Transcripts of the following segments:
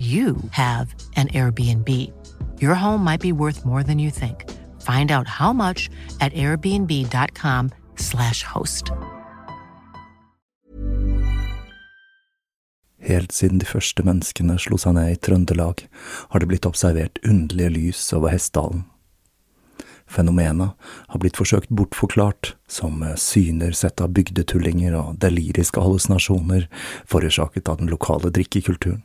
you have an Airbnb. Your home might be worth more than you think. Find out how much at airbnb.com/slash host. Helt siden de første menneskene slo seg ned i Trøndelag, har det blitt observert underlige lys over Hessdalen. Fenomenet har blitt forsøkt bortforklart som syner sett av bygdetullinger og deliriske hallusinasjoner forårsaket av den lokale drikkekulturen.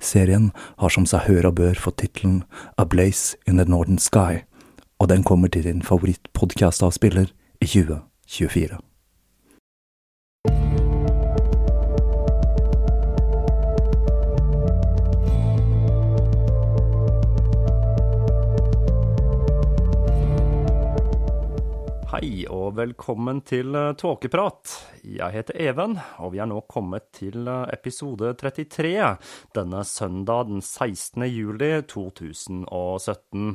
Serien har som seg hør og bør fått tittelen A Blaze in the Northern Sky, og den kommer til din favorittpodkastavspiller i 2024. Hei og velkommen til eh, Tåkeprat. Jeg heter Even, og vi er nå kommet til eh, episode 33 denne søndag den 16. juli 2017.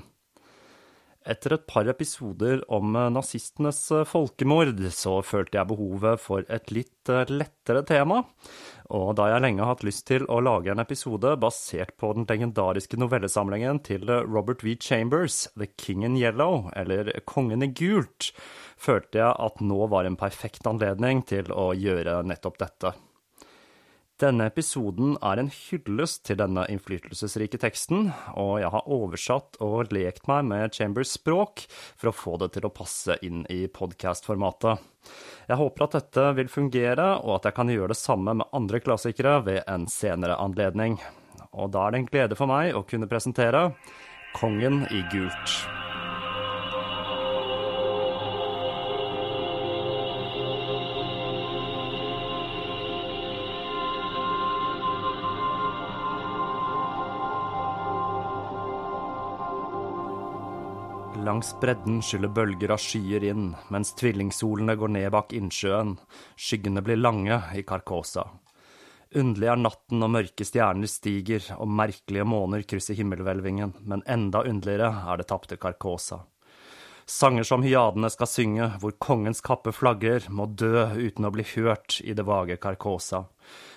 Etter et par episoder om eh, nazistenes folkemord, så følte jeg behovet for et litt lettere tema. Og da jeg lenge har hatt lyst til å lage en episode basert på den legendariske novellesamlingen til Robert V. Chambers, The King in Yellow, eller Kongen i gult, følte jeg at nå var en perfekt anledning til å gjøre nettopp dette. Denne episoden er en hyllest til denne innflytelsesrike teksten, og jeg har oversatt og lekt meg med Chambers språk for å få det til å passe inn i podkast-formatet. Jeg håper at dette vil fungere, og at jeg kan gjøre det samme med andre klassikere ved en senere anledning. Og da er det en glede for meg å kunne presentere Kongen i gult. Langs bredden skyller bølger av skyer inn, mens tvillingsolene går ned bak innsjøen. Skyggene blir lange i Carcosa. Underlig er natten og mørke stjerner stiger, og merkelige måner krysser himmelhvelvingen, men enda underligere er det tapte Carcosa. Sanger som hyadene skal synge, hvor kongens kappe flagger, må dø uten å bli hørt i det vage Carcosa.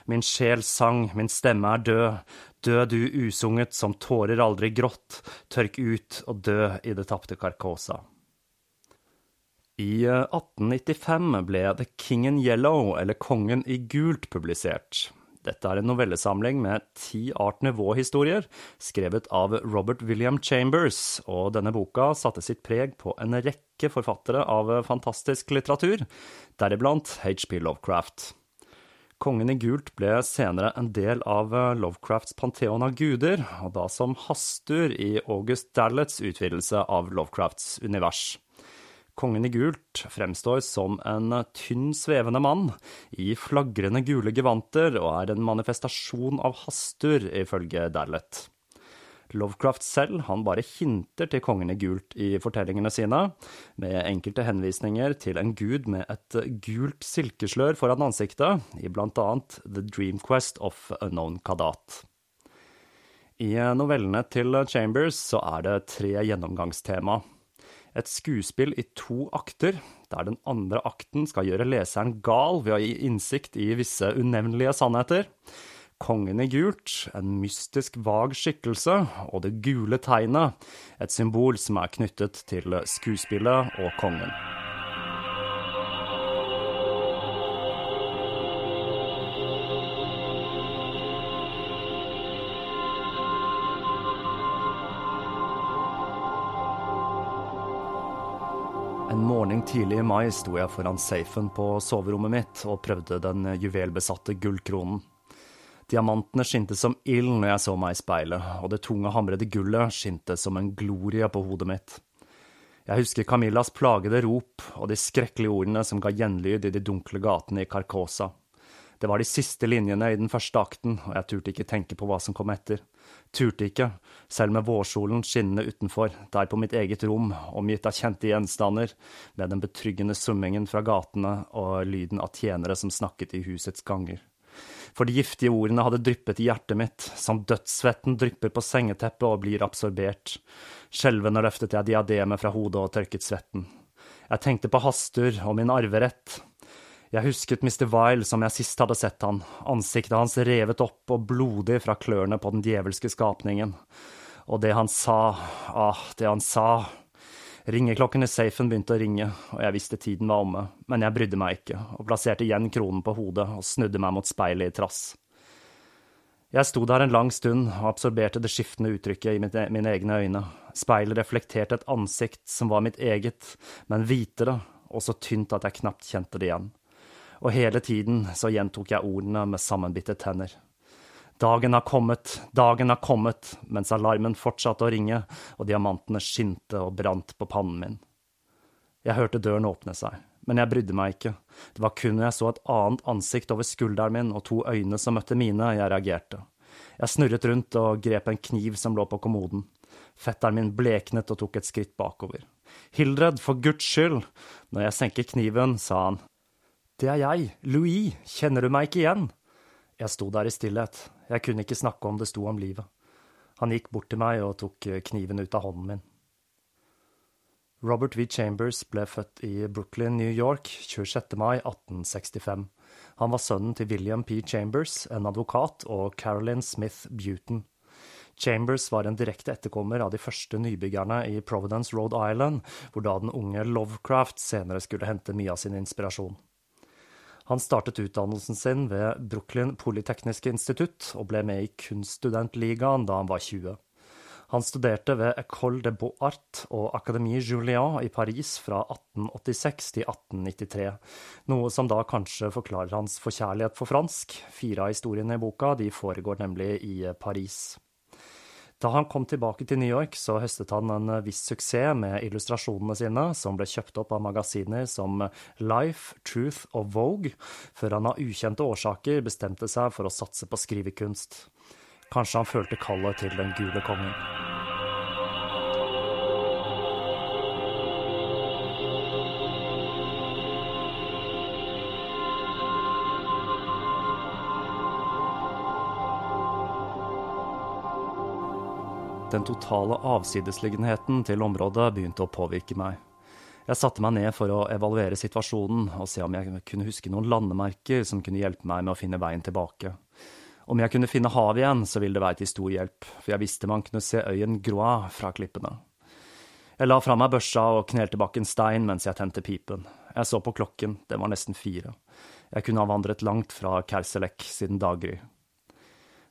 Min sjel sang, min stemme er død, dø du usunget som tårer aldri grått, tørk ut og dø i det tapte Carcosa. I 1895 ble The King in Yellow, eller Kongen i gult, publisert. Dette er en novellesamling med ti Art Nouveau-historier, skrevet av Robert William Chambers, og denne boka satte sitt preg på en rekke forfattere av fantastisk litteratur, deriblant H.P. Lovecraft. Kongen i gult ble senere en del av Lovecrafts panteon av guder, og da som Hastur i August Dallets utvidelse av Lovecrafts univers. Kongen i gult fremstår som en tynn, svevende mann i flagrende gule gevanter og er en manifestasjon av Hastur, ifølge Dallet. Lovecraft selv han bare hinter til kongen i gult i fortellingene sine, med enkelte henvisninger til en gud med et gult silkeslør foran ansiktet, i blant annet The Dream Quest of Unknown Kadat. I novellene til Chambers så er det tre gjennomgangstema. Et skuespill i to akter, der den andre akten skal gjøre leseren gal ved å gi innsikt i visse unevnelige sannheter. Kongen i gult, en mystisk vag skikkelse, og det gule tegnet, et symbol som er knyttet til skuespillet og kongen. En morgen tidlig i mai sto jeg foran safen på soverommet mitt og prøvde den juvelbesatte gullkronen. Diamantene skinte som ild når jeg så meg i speilet, og det tunge, hamrede gullet skinte som en glorie på hodet mitt. Jeg husker Camillas plagede rop og de skrekkelige ordene som ga gjenlyd i de dunkle gatene i Carcosa. Det var de siste linjene i den første akten, og jeg turte ikke tenke på hva som kom etter. Turte ikke, selv med vårsolen skinnende utenfor, der på mitt eget rom, omgitt av kjente gjenstander, med den betryggende summingen fra gatene og lyden av tjenere som snakket i husets ganger for de giftige ordene hadde dryppet i hjertet mitt, som dødssvetten drypper på sengeteppet og blir absorbert. Skjelvende løftet jeg diademet fra hodet og tørket svetten. Jeg tenkte på Hastur og min arverett. Jeg husket Mr. Vile som jeg sist hadde sett han, ansiktet hans revet opp og blodig fra klørne på den djevelske skapningen. Og det han sa, ah, det han sa, Ringeklokken i safen begynte å ringe, og jeg visste tiden var omme, men jeg brydde meg ikke, og plasserte igjen kronen på hodet og snudde meg mot speilet i trass. Jeg sto der en lang stund og absorberte det skiftende uttrykket i e-, mine egne øyne. Speilet reflekterte et ansikt som var mitt eget, men hvitere og så tynt at jeg knapt kjente det igjen. Og hele tiden så gjentok jeg ordene med sammenbitte tenner. Dagen har kommet, dagen har kommet, mens alarmen fortsatte å ringe og diamantene skinte og brant på pannen min. Jeg hørte døren åpne seg, men jeg brydde meg ikke, det var kun når jeg så et annet ansikt over skulderen min og to øyne som møtte mine, jeg reagerte. Jeg snurret rundt og grep en kniv som lå på kommoden. Fetteren min bleknet og tok et skritt bakover. Hildred, for Guds skyld! Når jeg senker kniven, sa han. Det er jeg, Louis, kjenner du meg ikke igjen? Jeg sto der i stillhet, jeg kunne ikke snakke om det sto om livet. Han gikk bort til meg og tok kniven ut av hånden min. Robert V. Chambers ble født i Brooklyn, New York 26. mai 1865. Han var sønnen til William P. Chambers, en advokat, og Carolyn Smith Buton. Chambers var en direkte etterkommer av de første nybyggerne i Providence, Rhode Island, hvor da den unge Lovecraft senere skulle hente mye av sin inspirasjon. Han startet utdannelsen sin ved Brooklyn Polytekniske institutt og ble med i Kunststudentligaen da han var 20. Han studerte ved École de Beaux-Arts og Académie Julien i Paris fra 1886 til 1893, noe som da kanskje forklarer hans forkjærlighet for fransk. Fire av historiene i boka de foregår nemlig i Paris. Da han kom tilbake til New York, så høstet han en viss suksess med illustrasjonene sine, som ble kjøpt opp av magasiner som Life, Truth og Vogue, før han av ukjente årsaker bestemte seg for å satse på skrivekunst. Kanskje han følte kallet til den gule kongen. Den totale avsidesliggenheten til området begynte å påvirke meg. Jeg satte meg ned for å evaluere situasjonen og se om jeg kunne huske noen landemerker som kunne hjelpe meg med å finne veien tilbake. Om jeg kunne finne havet igjen, så ville det være til stor hjelp, for jeg visste man kunne se øyen Groix fra klippene. Jeg la fra meg børsa og knelte bak en stein mens jeg tente pipen. Jeg så på klokken, det var nesten fire. Jeg kunne ha vandret langt fra Kerselek siden daggry.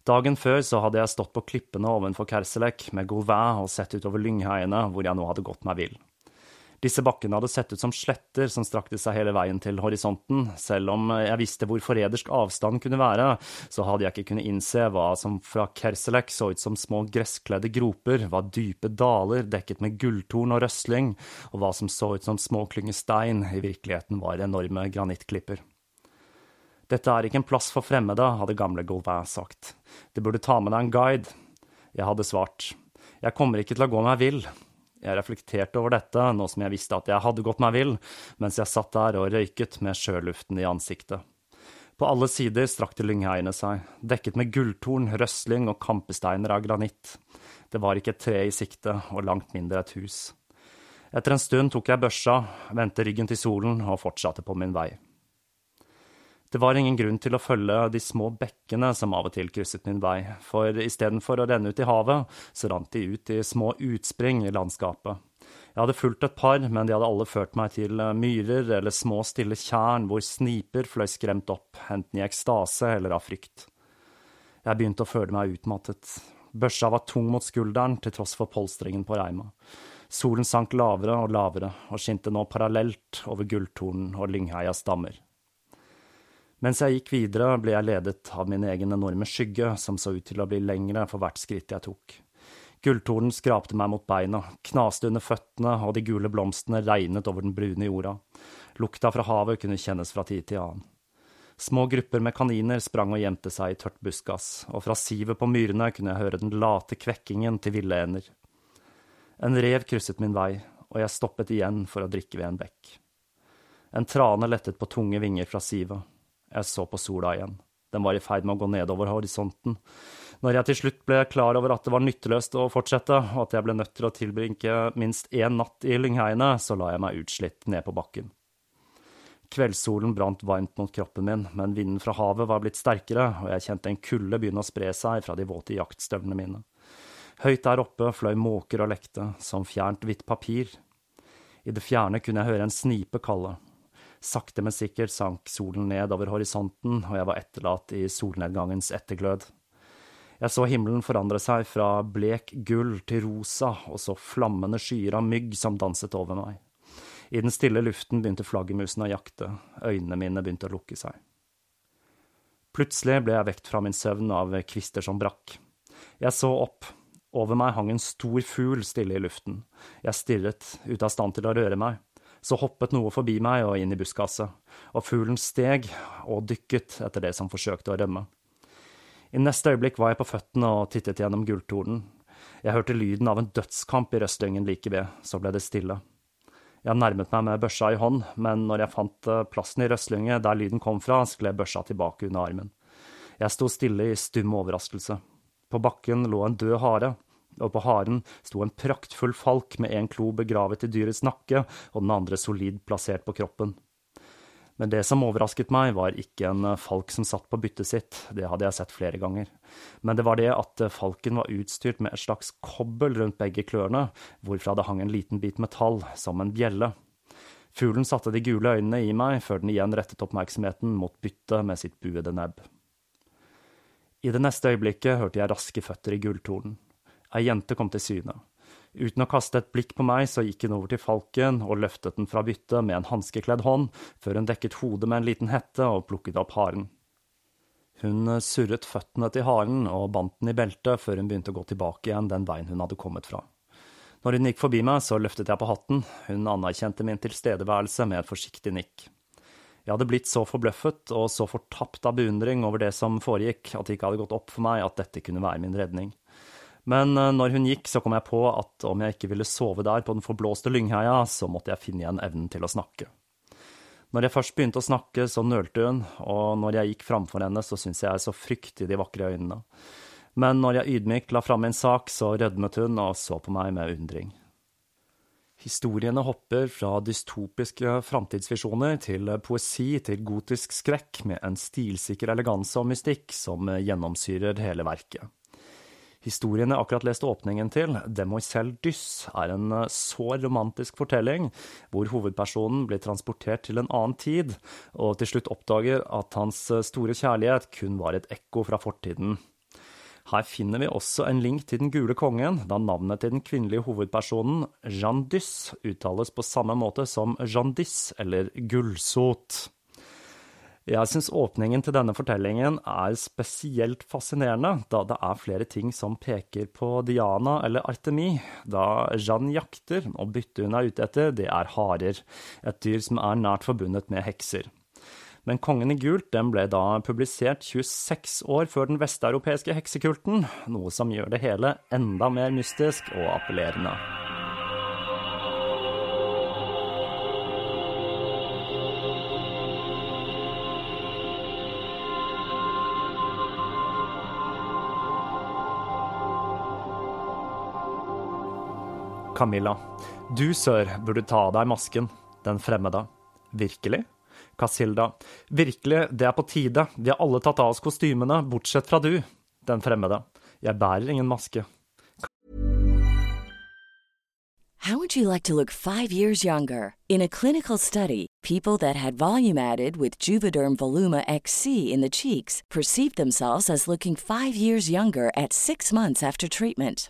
Dagen før så hadde jeg stått på klippene ovenfor Kerselek med Gauvin og sett utover lyngheiene hvor jeg nå hadde gått meg vill. Disse bakkene hadde sett ut som sletter som strakte seg hele veien til horisonten. Selv om jeg visste hvor forrædersk avstand kunne være, så hadde jeg ikke kunnet innse hva som fra Kerselek så ut som små gresskledde groper, hva dype daler dekket med gulltorn og røsling, og hva som så ut som små klynger stein, i virkeligheten var enorme granittklipper. Dette er ikke en plass for fremmede, hadde gamle Gauvin sagt. Du burde ta med deg en guide. Jeg hadde svart. Jeg kommer ikke til å gå meg vill. Jeg reflekterte over dette, nå som jeg visste at jeg hadde gått meg vill, mens jeg satt der og røyket med sjøluften i ansiktet. På alle sider strakte lyngheiene seg, dekket med gulltorn, røsling og kampesteiner av granitt. Det var ikke et tre i sikte, og langt mindre et hus. Etter en stund tok jeg børsa, vendte ryggen til solen og fortsatte på min vei. Det var ingen grunn til å følge de små bekkene som av og til krysset min vei, for istedenfor å renne ut i havet, så rant de ut i små utspring i landskapet. Jeg hadde fulgt et par, men de hadde alle ført meg til myrer eller små, stille tjern hvor sniper fløy skremt opp, enten i ekstase eller av frykt. Jeg begynte å føle meg utmattet. Børsa var tung mot skulderen til tross for polstringen på reima. Solen sank lavere og lavere og skinte nå parallelt over Gulltornen og Lyngheias dammer. Mens jeg gikk videre, ble jeg ledet av min egen enorme skygge, som så ut til å bli lengre for hvert skritt jeg tok. Gulltornen skrapte meg mot beina, knaste under føttene, og de gule blomstene regnet over den brune jorda. Lukta fra havet kunne kjennes fra tid til annen. Små grupper med kaniner sprang og gjemte seg i tørt buskas, og fra sivet på myrene kunne jeg høre den late kvekkingen til ville ender. En rev krysset min vei, og jeg stoppet igjen for å drikke ved en bekk. En trane lettet på tunge vinger fra sivet. Jeg så på sola igjen. Den var i ferd med å gå nedover horisonten. Når jeg til slutt ble klar over at det var nytteløst å fortsette, og at jeg ble nødt til å tilbringe minst én natt i lyngheiene, så la jeg meg utslitt ned på bakken. Kveldssolen brant varmt mot kroppen min, men vinden fra havet var blitt sterkere, og jeg kjente en kulde begynne å spre seg fra de våte jaktstøvlene mine. Høyt der oppe fløy måker og lekte, som fjernt hvitt papir. I det fjerne kunne jeg høre en snipe kalle, Sakte, men sikkert sank solen ned over horisonten, og jeg var etterlatt i solnedgangens etterglød. Jeg så himmelen forandre seg fra blek gull til rosa, og så flammende skyer av mygg som danset over meg. I den stille luften begynte flaggermusene å jakte, øynene mine begynte å lukke seg. Plutselig ble jeg vekt fra min søvn av kvister som brakk. Jeg så opp. Over meg hang en stor fugl stille i luften. Jeg stirret, ute av stand til å røre meg. Så hoppet noe forbi meg og inn i buskaset, og fuglen steg og dykket etter det som forsøkte å rømme. I neste øyeblikk var jeg på føttene og tittet gjennom gulltornen. Jeg hørte lyden av en dødskamp i røstlyngen like ved, så ble det stille. Jeg nærmet meg med børsa i hånd, men når jeg fant eh, plassen i røstlynget der lyden kom fra, skled børsa tilbake under armen. Jeg sto stille i stum overraskelse. På bakken lå en død hare og på haren sto en praktfull falk med en klo begravet i dyrets nakke og den andre solid plassert på kroppen. Men det som overrasket meg, var ikke en falk som satt på byttet sitt, det hadde jeg sett flere ganger, men det var det at falken var utstyrt med et slags kobbel rundt begge klørne, hvorfra det hang en liten bit metall, som en bjelle. Fuglen satte de gule øynene i meg, før den igjen rettet oppmerksomheten mot byttet med sitt buede nebb. I det neste øyeblikket hørte jeg raske føtter i gulltornen. Ei jente kom til syne. Uten å kaste et blikk på meg, så gikk hun over til falken og løftet den fra byttet med en hanskekledd hånd, før hun dekket hodet med en liten hette og plukket opp haren. Hun surret føttene til haren og bandt den i beltet før hun begynte å gå tilbake igjen den veien hun hadde kommet fra. Når hun gikk forbi meg, så løftet jeg på hatten, hun anerkjente min tilstedeværelse med et forsiktig nikk. Jeg hadde blitt så forbløffet og så fortapt av beundring over det som foregikk, at det ikke hadde gått opp for meg at dette kunne være min redning. Men eh, når hun gikk, så kom jeg på at om jeg ikke ville sove der på den forblåste Lyngheia, så måtte jeg finne igjen evnen til å snakke. Når jeg først begynte å snakke, så nølte hun, og når jeg gikk framfor henne, så syntes jeg så frykt i de vakre øynene. Men når jeg ydmykt la fram min sak, så rødmet hun og så på meg med undring. Historiene hopper fra dystopiske framtidsvisjoner til poesi til gotisk skrekk med en stilsikker eleganse og mystikk som gjennomsyrer hele verket. Historien jeg akkurat leste åpningen til, Demoiselle Dyss, er en sår så romantisk fortelling, hvor hovedpersonen blir transportert til en annen tid, og til slutt oppdager at hans eh, store kjærlighet kun var et ekko fra fortiden. Her finner vi også en link til Den gule kongen, da navnet til den kvinnelige hovedpersonen, Jeanne Dys, uttales på samme måte som Jeanne Dys, eller Gullsot. Jeg syns åpningen til denne fortellingen er spesielt fascinerende, da det er flere ting som peker på Diana eller Artemi. Da Jeanne jakter, og byttet hun er ute etter, det er harer, et dyr som er nært forbundet med hekser. Men Kongen i gult den ble da publisert 26 år før den vesteuropeiske heksekulten, noe som gjør det hele enda mer mystisk og appellerende. Camilla, du, sør, burde ta av deg masken, den fremmede. Virkelig? Casilda. Virkelig, det er på tide, vi har alle tatt av oss kostymene, bortsett fra du, den fremmede. Jeg bærer ingen maske. How would you like to look five years younger? In a clinical study, people that had volume added with Juvederm Voluma XC in the cheeks perceived themselves as looking five years younger at six months after treatment.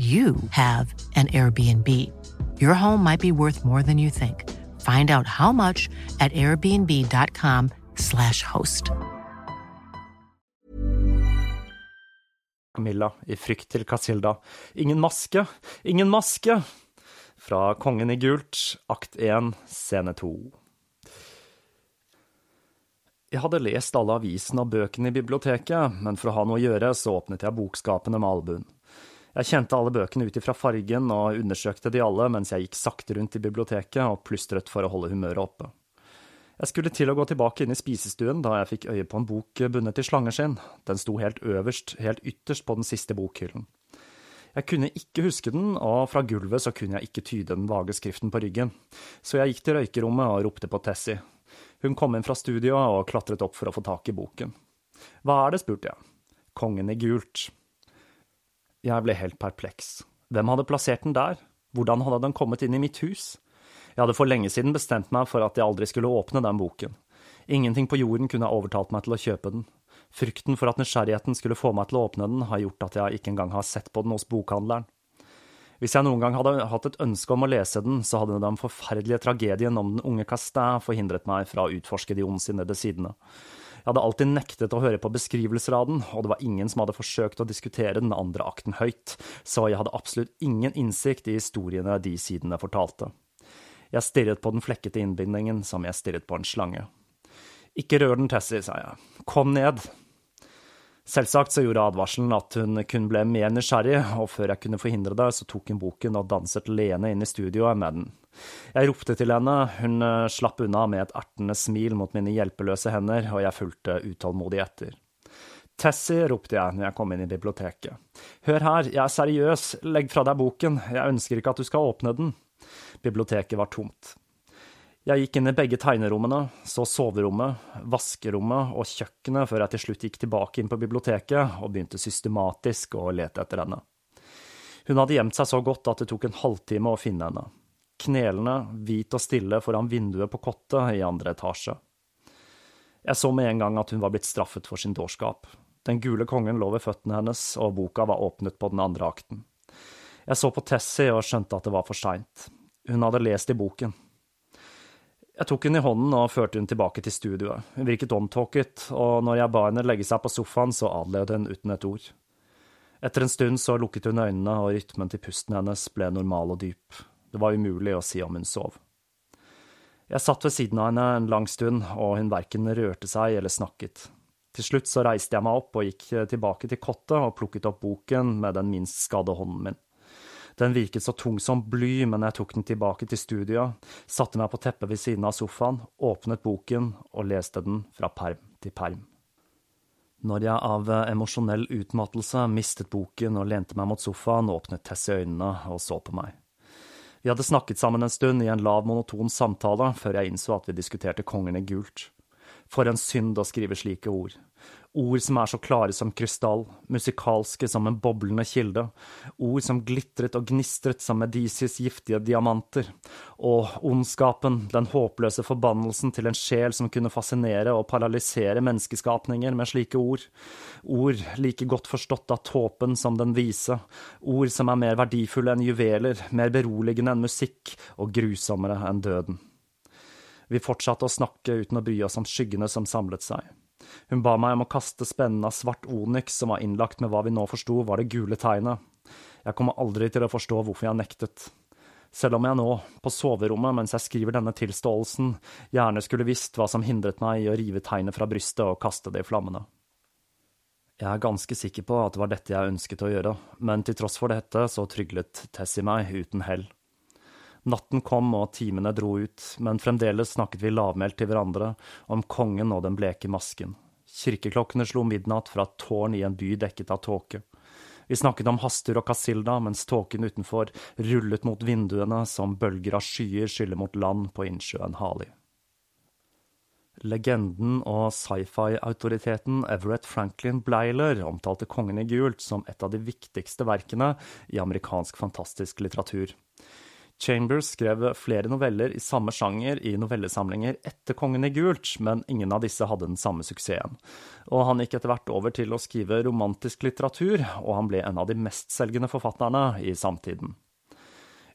you have an Airbnb. Your home might be worth more than you think. Find out how much at airbnb.com/slash host. Camilla i frykt til Casilda. Ingen maske, ingen maske! Fra Kongen i gult, akt 1, scene 2. Jeg hadde lest alle avisene og bøkene i biblioteket, men for å ha noe å gjøre, så åpnet jeg bokskapene med albuen. Jeg kjente alle bøkene ut ifra fargen og undersøkte de alle mens jeg gikk sakte rundt i biblioteket og plystret for å holde humøret oppe. Jeg skulle til å gå tilbake inn i spisestuen da jeg fikk øye på en bok bundet i slangeskinn. Den sto helt øverst, helt ytterst på den siste bokhyllen. Jeg kunne ikke huske den, og fra gulvet så kunne jeg ikke tyde den vage skriften på ryggen, så jeg gikk til røykerommet og ropte på Tessie. Hun kom inn fra studio og klatret opp for å få tak i boken. Hva er det, spurte jeg. Kongen i gult. Jeg ble helt perpleks. Hvem hadde plassert den der? Hvordan hadde den kommet inn i mitt hus? Jeg hadde for lenge siden bestemt meg for at jeg aldri skulle åpne den boken. Ingenting på jorden kunne ha overtalt meg til å kjøpe den. Frykten for at nysgjerrigheten skulle få meg til å åpne den, har gjort at jeg ikke engang har sett på den hos bokhandleren. Hvis jeg noen gang hadde hatt et ønske om å lese den, så hadde den forferdelige tragedien om den unge Castin forhindret meg fra å utforske de ondsinnede sidene. Jeg hadde alltid nektet å høre på beskrivelser av den, og det var ingen som hadde forsøkt å diskutere den andre akten høyt, så jeg hadde absolutt ingen innsikt i historiene de sidene fortalte. Jeg stirret på den flekkete innbindingen som jeg stirret på en slange. Ikke rør den, Tessie, sa jeg. Kom ned. Selvsagt så gjorde advarselen at hun kun ble mer nysgjerrig, og før jeg kunne forhindre det, så tok hun boken og danset lene inn i studioet med den. Jeg ropte til henne, hun eh, slapp unna med et ertende smil mot mine hjelpeløse hender, og jeg fulgte utålmodig etter. Tessie, ropte jeg når jeg kom inn i biblioteket. Hør her, jeg er seriøs, legg fra deg boken, jeg ønsker ikke at du skal åpne den. Biblioteket var tomt. Jeg gikk inn i begge tegnerommene, så soverommet, vaskerommet og kjøkkenet før jeg til slutt gikk tilbake inn på biblioteket og begynte systematisk å lete etter henne. Hun hadde gjemt seg så godt at det tok en halvtime å finne henne knelende, hvit og stille foran vinduet på kottet i andre etasje. Jeg så med en gang at hun var blitt straffet for sin dårskap. Den gule kongen lå ved føttene hennes, og boka var åpnet på den andre akten. Jeg så på Tessie og skjønte at det var for seint. Hun hadde lest i boken. Jeg tok henne i hånden og førte hun tilbake til studioet. Hun virket omtåket, og når jeg ba henne legge seg på sofaen, så adlød hun uten et ord. Etter en stund så lukket hun øynene, og rytmen til pusten hennes ble normal og dyp. Det var umulig å si om hun sov. Jeg satt ved siden av henne en lang stund, og hun verken rørte seg eller snakket. Til slutt så reiste jeg meg opp og gikk tilbake til kottet og plukket opp boken med den minst skadde hånden min. Den virket så tung som bly, men jeg tok den tilbake til studioet, satte meg på teppet ved siden av sofaen, åpnet boken og leste den fra perm til perm. Når jeg av emosjonell utmattelse mistet boken og lente meg mot sofaen, åpnet Tessie øynene og så på meg. Vi hadde snakket sammen en stund i en lav, monoton samtale før jeg innså at vi diskuterte kongen i gult. For en synd å skrive slike ord ord som er så klare som krystall, musikalske som en boblende kilde, ord som glitret og gnistret som Medisius giftige diamanter, og ondskapen, den håpløse forbannelsen til en sjel som kunne fascinere og paralysere menneskeskapninger med slike ord, ord like godt forstått av tåpen som den vise, ord som er mer verdifulle enn juveler, mer beroligende enn musikk og grusommere enn døden. Vi fortsatte å snakke uten å bry oss om skyggene som samlet seg. Hun ba meg om å kaste spennen av svart onyx som var innlagt med hva vi nå forsto var det gule tegnet. Jeg kommer aldri til å forstå hvorfor jeg nektet. Selv om jeg nå, på soverommet mens jeg skriver denne tilståelsen, gjerne skulle visst hva som hindret meg i å rive tegnet fra brystet og kaste det i flammene. Jeg er ganske sikker på at det var dette jeg ønsket å gjøre, men til tross for dette så tryglet Tessie meg uten hell. Natten kom og timene dro ut, men fremdeles snakket vi lavmælt til hverandre om kongen og den bleke masken. Kirkeklokkene slo midnatt fra et tårn i en by dekket av tåke. Vi snakket om Hastur og Casilda mens tåken utenfor rullet mot vinduene som bølger av skyer skyller mot land på innsjøen Hali. Legenden og sci-fi-autoriteten Everett Franklin Bleiler omtalte Kongen i gult som et av de viktigste verkene i amerikansk fantastisk litteratur. Chambers skrev flere noveller i samme sjanger i novellesamlinger etter Kongen i gult, men ingen av disse hadde den samme suksessen. Og han gikk etter hvert over til å skrive romantisk litteratur, og han ble en av de mestselgende forfatterne i samtiden.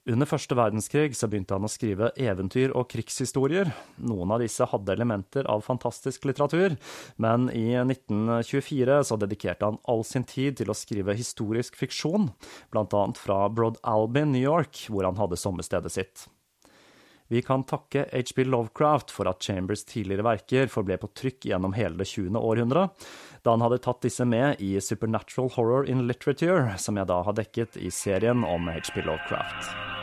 Under første verdenskrig så begynte han å skrive eventyr og krigshistorier. Noen av disse hadde elementer av fantastisk litteratur, men i 1924 så dedikerte han all sin tid til å skrive historisk fiksjon, annet fra Broad Albin, New York, hvor han hadde sommerstedet sitt. Vi kan takke HB Lovecraft for at Chambers tidligere verker forble på trykk gjennom hele det 20. århundre, da han hadde tatt disse med i Supernatural Horror in Literature, som jeg da har dekket i serien om HB Lovecraft.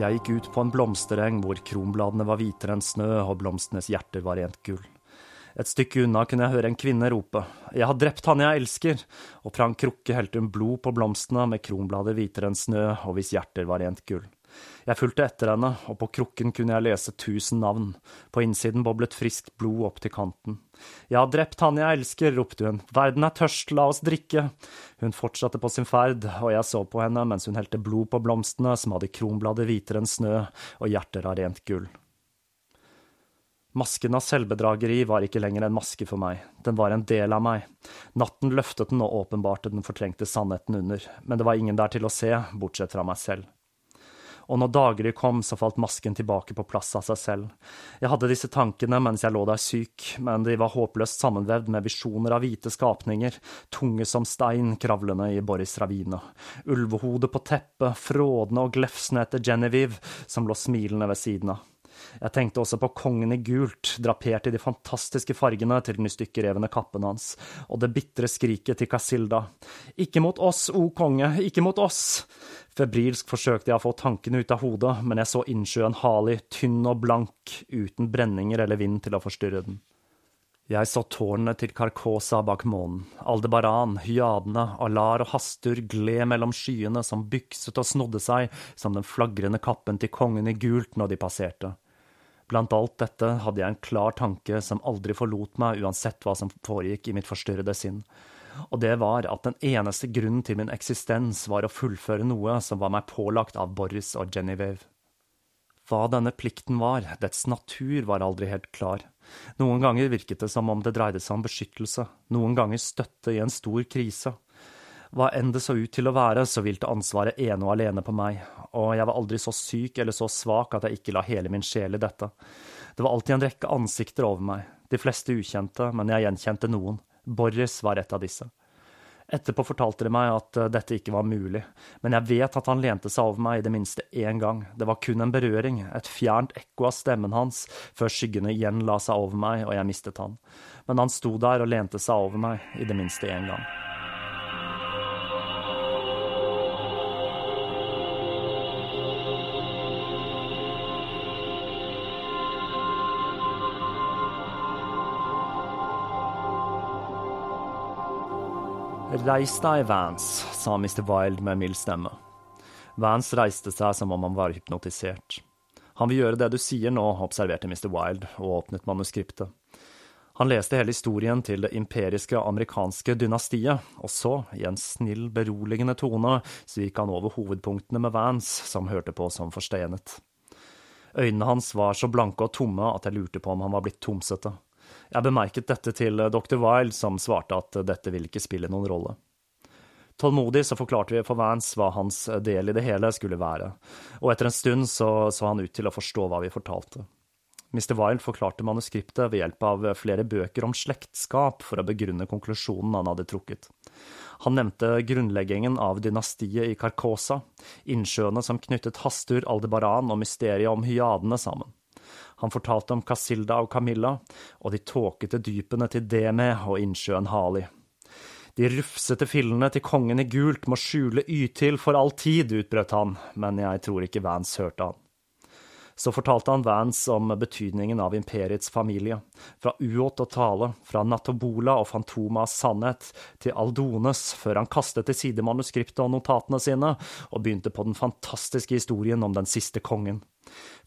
Jeg gikk ut på en blomstereng hvor kronbladene var hvitere enn snø og blomstenes hjerter var rent gull. Et stykke unna kunne jeg høre en kvinne rope, Jeg har drept han jeg elsker, og fra en krukke helte hun blod på blomstene med kronblader hvitere enn snø og hvis hjerter var rent gull. Jeg fulgte etter henne, og på krukken kunne jeg lese tusen navn. På innsiden boblet friskt blod opp til kanten. Jeg har drept han jeg elsker, ropte hun. Verden er tørst, la oss drikke. Hun fortsatte på sin ferd, og jeg så på henne mens hun helte blod på blomstene som hadde kronblader hvitere enn snø og hjerter av rent gull. Masken av selvbedrageri var ikke lenger en maske for meg, den var en del av meg. Natten løftet den og åpenbarte den fortrengte sannheten under, men det var ingen der til å se, bortsett fra meg selv og når daggry kom, så falt masken tilbake på plass av seg selv. Jeg hadde disse tankene mens jeg lå der syk, men de var håpløst sammenvevd med visjoner av hvite skapninger, tunge som stein kravlende i Boris Ravine, ulvehodet på teppet, frådende og glefsende etter Genevieve, som lå smilende ved siden av. Jeg tenkte også på kongen i gult, drapert i de fantastiske fargene til den stykkerevne kappen hans, og det bitre skriket til Casilda. Ikke mot oss, o konge, ikke mot oss! Febrilsk forsøkte jeg å få tankene ut av hodet, men jeg så innsjøen Hali, tynn og blank, uten brenninger eller vind til å forstyrre den. Jeg så tårnene til Karkosa bak månen, Aldebaran, hyadene, Alar og Hastur gled mellom skyene som bykset og snodde seg som den flagrende kappen til kongen i gult når de passerte Blant alt dette hadde jeg en klar tanke som aldri forlot meg uansett hva som foregikk i mitt forstyrrede sinn, og det var at den eneste grunnen til min eksistens var å fullføre noe som var meg pålagt av Boris og Genevieve. Hva denne plikten var, dets natur, var aldri helt klar. Noen ganger virket det som om det dreide seg om beskyttelse, noen ganger støtte i en stor krise. Hva enn det så ut til å være, så hvilte ansvaret ene og alene på meg, og jeg var aldri så syk eller så svak at jeg ikke la hele min sjel i dette. Det var alltid en rekke ansikter over meg, de fleste ukjente, men jeg gjenkjente noen. Boris var et av disse. Etterpå fortalte de meg at eh, dette ikke var mulig, men jeg vet at han lente seg over meg i det minste én gang. Det var kun en berøring, et fjernt ekko av stemmen hans, før skyggene igjen la seg over meg og jeg mistet han. Men han sto der og lente seg over meg i det minste én gang. Reis deg, Vance, sa Mr. Wilde med mild stemme. Vance reiste seg som om han var hypnotisert. Han vil gjøre det du sier nå, observerte Mr. Wilde og åpnet manuskriptet. Han leste hele historien til det imperiske amerikanske dynastiet, og så, i en snill, beroligende tone, så gikk han over hovedpunktene med Vance, som hørte på som forstenet. Øynene hans var så blanke og tomme at jeg lurte på om han var blitt tomsete. Jeg bemerket dette til eh, dr. Wilde, som svarte at eh, dette ville ikke spille noen rolle. Tålmodig så forklarte vi for Vance hva hans eh, del i det hele skulle være, og etter en stund så, så han ut til å forstå hva vi fortalte. Mr. Wilde forklarte manuskriptet ved hjelp av flere bøker om slektskap for å begrunne konklusjonen han hadde trukket. Han nevnte grunnleggingen av dynastiet i Carcosa, innsjøene som knyttet Hastur, Aldebaran og mysteriet om hyadene sammen. Han fortalte om Casilda og Camilla, og de tåkete dypene til Deme og innsjøen Hali. De rufsete fillene til kongen i gult må skjule Ytil for all tid, utbrøt han, men jeg tror ikke Vance hørte han. Så fortalte han Vance om betydningen av imperiets familie, fra Uot og Tale, fra Natobola og Fantomas sannhet, til Aldones, før han kastet til side manuskriptet og notatene sine, og begynte på den fantastiske historien om den siste kongen.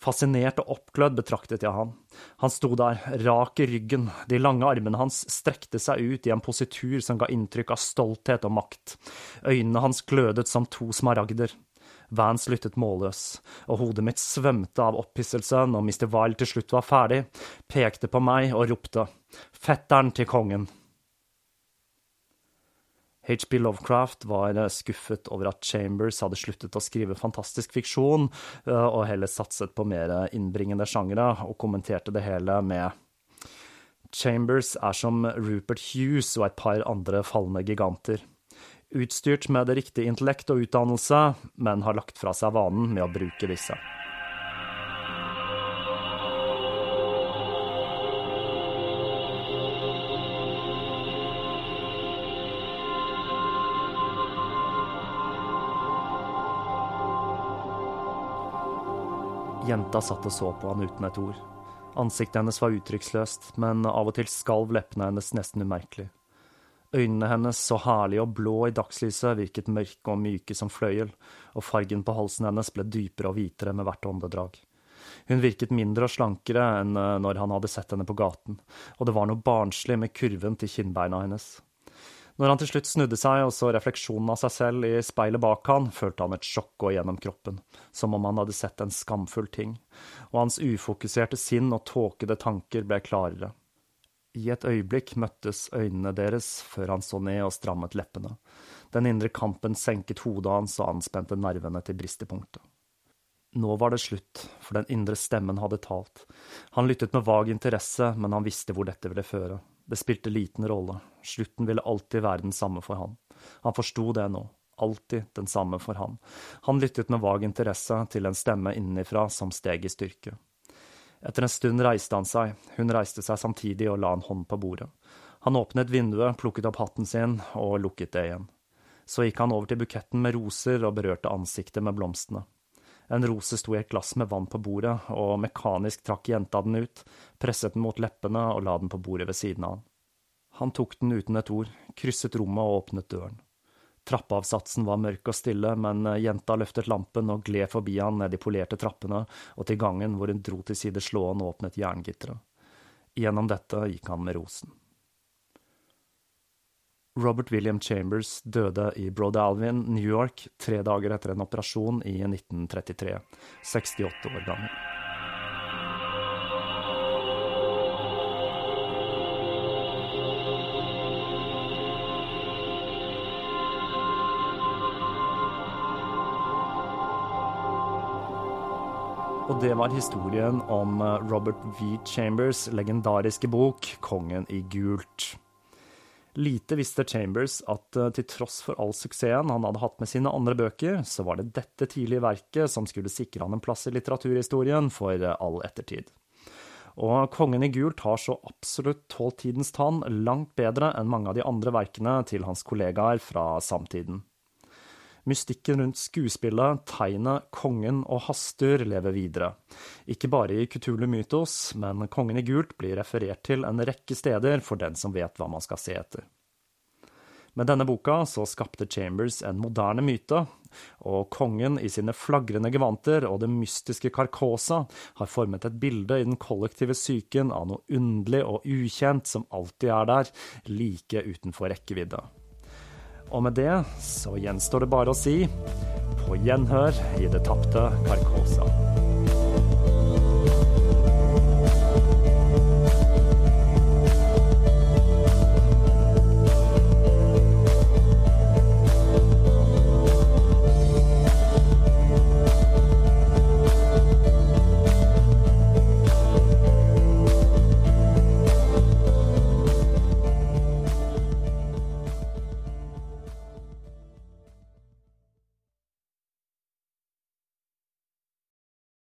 Fascinert og oppglødd betraktet jeg han. Han sto der, rak i ryggen, de lange armene hans strekte seg ut i en positur som ga inntrykk av stolthet og makt. Øynene hans glødet som to smaragder. Vance lyttet målløs, og hodet mitt svømte av opphisselse når Mr. Wilde til slutt var ferdig, pekte på meg og ropte, Fetteren til kongen! HB Lovecraft var eh, skuffet over at Chambers hadde sluttet å skrive fantastisk fiksjon, eh, og heller satset på mer innbringende sjangere, og kommenterte det hele med Chambers er som Rupert Hughes og et par andre falne giganter. Utstyrt med det riktige intellekt og utdannelse, men har lagt fra seg vanen med å bruke disse. Jenta satt og så på han uten et ord. Ansiktet hennes var uttrykksløst, men av og til skalv leppene hennes nesten umerkelig. Øynene hennes, så herlige og blå i dagslyset, virket mørke og myke som fløyel, og fargen på halsen hennes ble dypere og hvitere med hvert åndedrag. Hun virket mindre og slankere enn eh, når han hadde sett henne på gaten, og det var noe barnslig med kurven til kinnbeina hennes. Når han til slutt snudde seg og så refleksjonen av seg selv i speilet bak han, følte han et sjokk gå gjennom kroppen, som om han hadde sett en skamfull ting, og hans ufokuserte sinn og tåkede tanker ble klarere. I et øyeblikk møttes øynene deres før han så ned og strammet leppene. Den indre kampen senket hodet hans og anspente nervene til bristepunktet. Nå var det slutt, for den indre stemmen hadde talt. Han lyttet med vag interesse, men han visste hvor dette ville føre. Det spilte liten rolle, slutten ville alltid være den samme for han. Han forsto det nå, alltid den samme for han. Han lyttet med vag interesse til en stemme innenfra som steg i styrke. Etter en stund reiste han seg, hun reiste seg samtidig og la en hånd på bordet. Han åpnet vinduet, plukket opp hatten sin og lukket det igjen. Så gikk han over til buketten med roser og berørte ansiktet med blomstene. En rose sto i et glass med vann på bordet, og mekanisk trakk jenta den ut, presset den mot leppene og la den på bordet ved siden av han. Han tok den uten et ord, krysset rommet og åpnet døren. Trappeavsatsen var mørk og stille, men jenta løftet lampen og gled forbi han ned de polerte trappene og til gangen hvor hun dro til side slåen og åpnet jerngitteret. Gjennom dette gikk han med rosen. Robert William Chambers døde i Broad Alvin, New York, tre dager etter en operasjon i 1933, 68 år gammel. Og det var historien om eh, Robert V. Chambers' legendariske bok 'Kongen i gult'. Lite visste Chambers at eh, til tross for all suksessen han hadde hatt med sine andre bøker, så var det dette tidlige verket som skulle sikre han en plass i litteraturhistorien for eh, all ettertid. Og Kongen i gult har så absolutt tålt tidens tann langt bedre enn mange av de andre verkene til hans kollegaer fra samtiden. Mystikken rundt skuespillet, tegnet, kongen og Hastur lever videre. Ikke bare i Kutulu Mytos, men Kongen i gult blir referert til en rekke steder for den som vet hva man skal se etter. Med denne boka så skapte Chambers en moderne myte, og kongen i sine flagrende gevanter og det mystiske Carcosa har formet et bilde i den kollektive psyken av noe underlig og ukjent som alltid er der, like utenfor rekkevidde. Og med det så gjenstår det bare å si på gjenhør i det tapte Carcosa.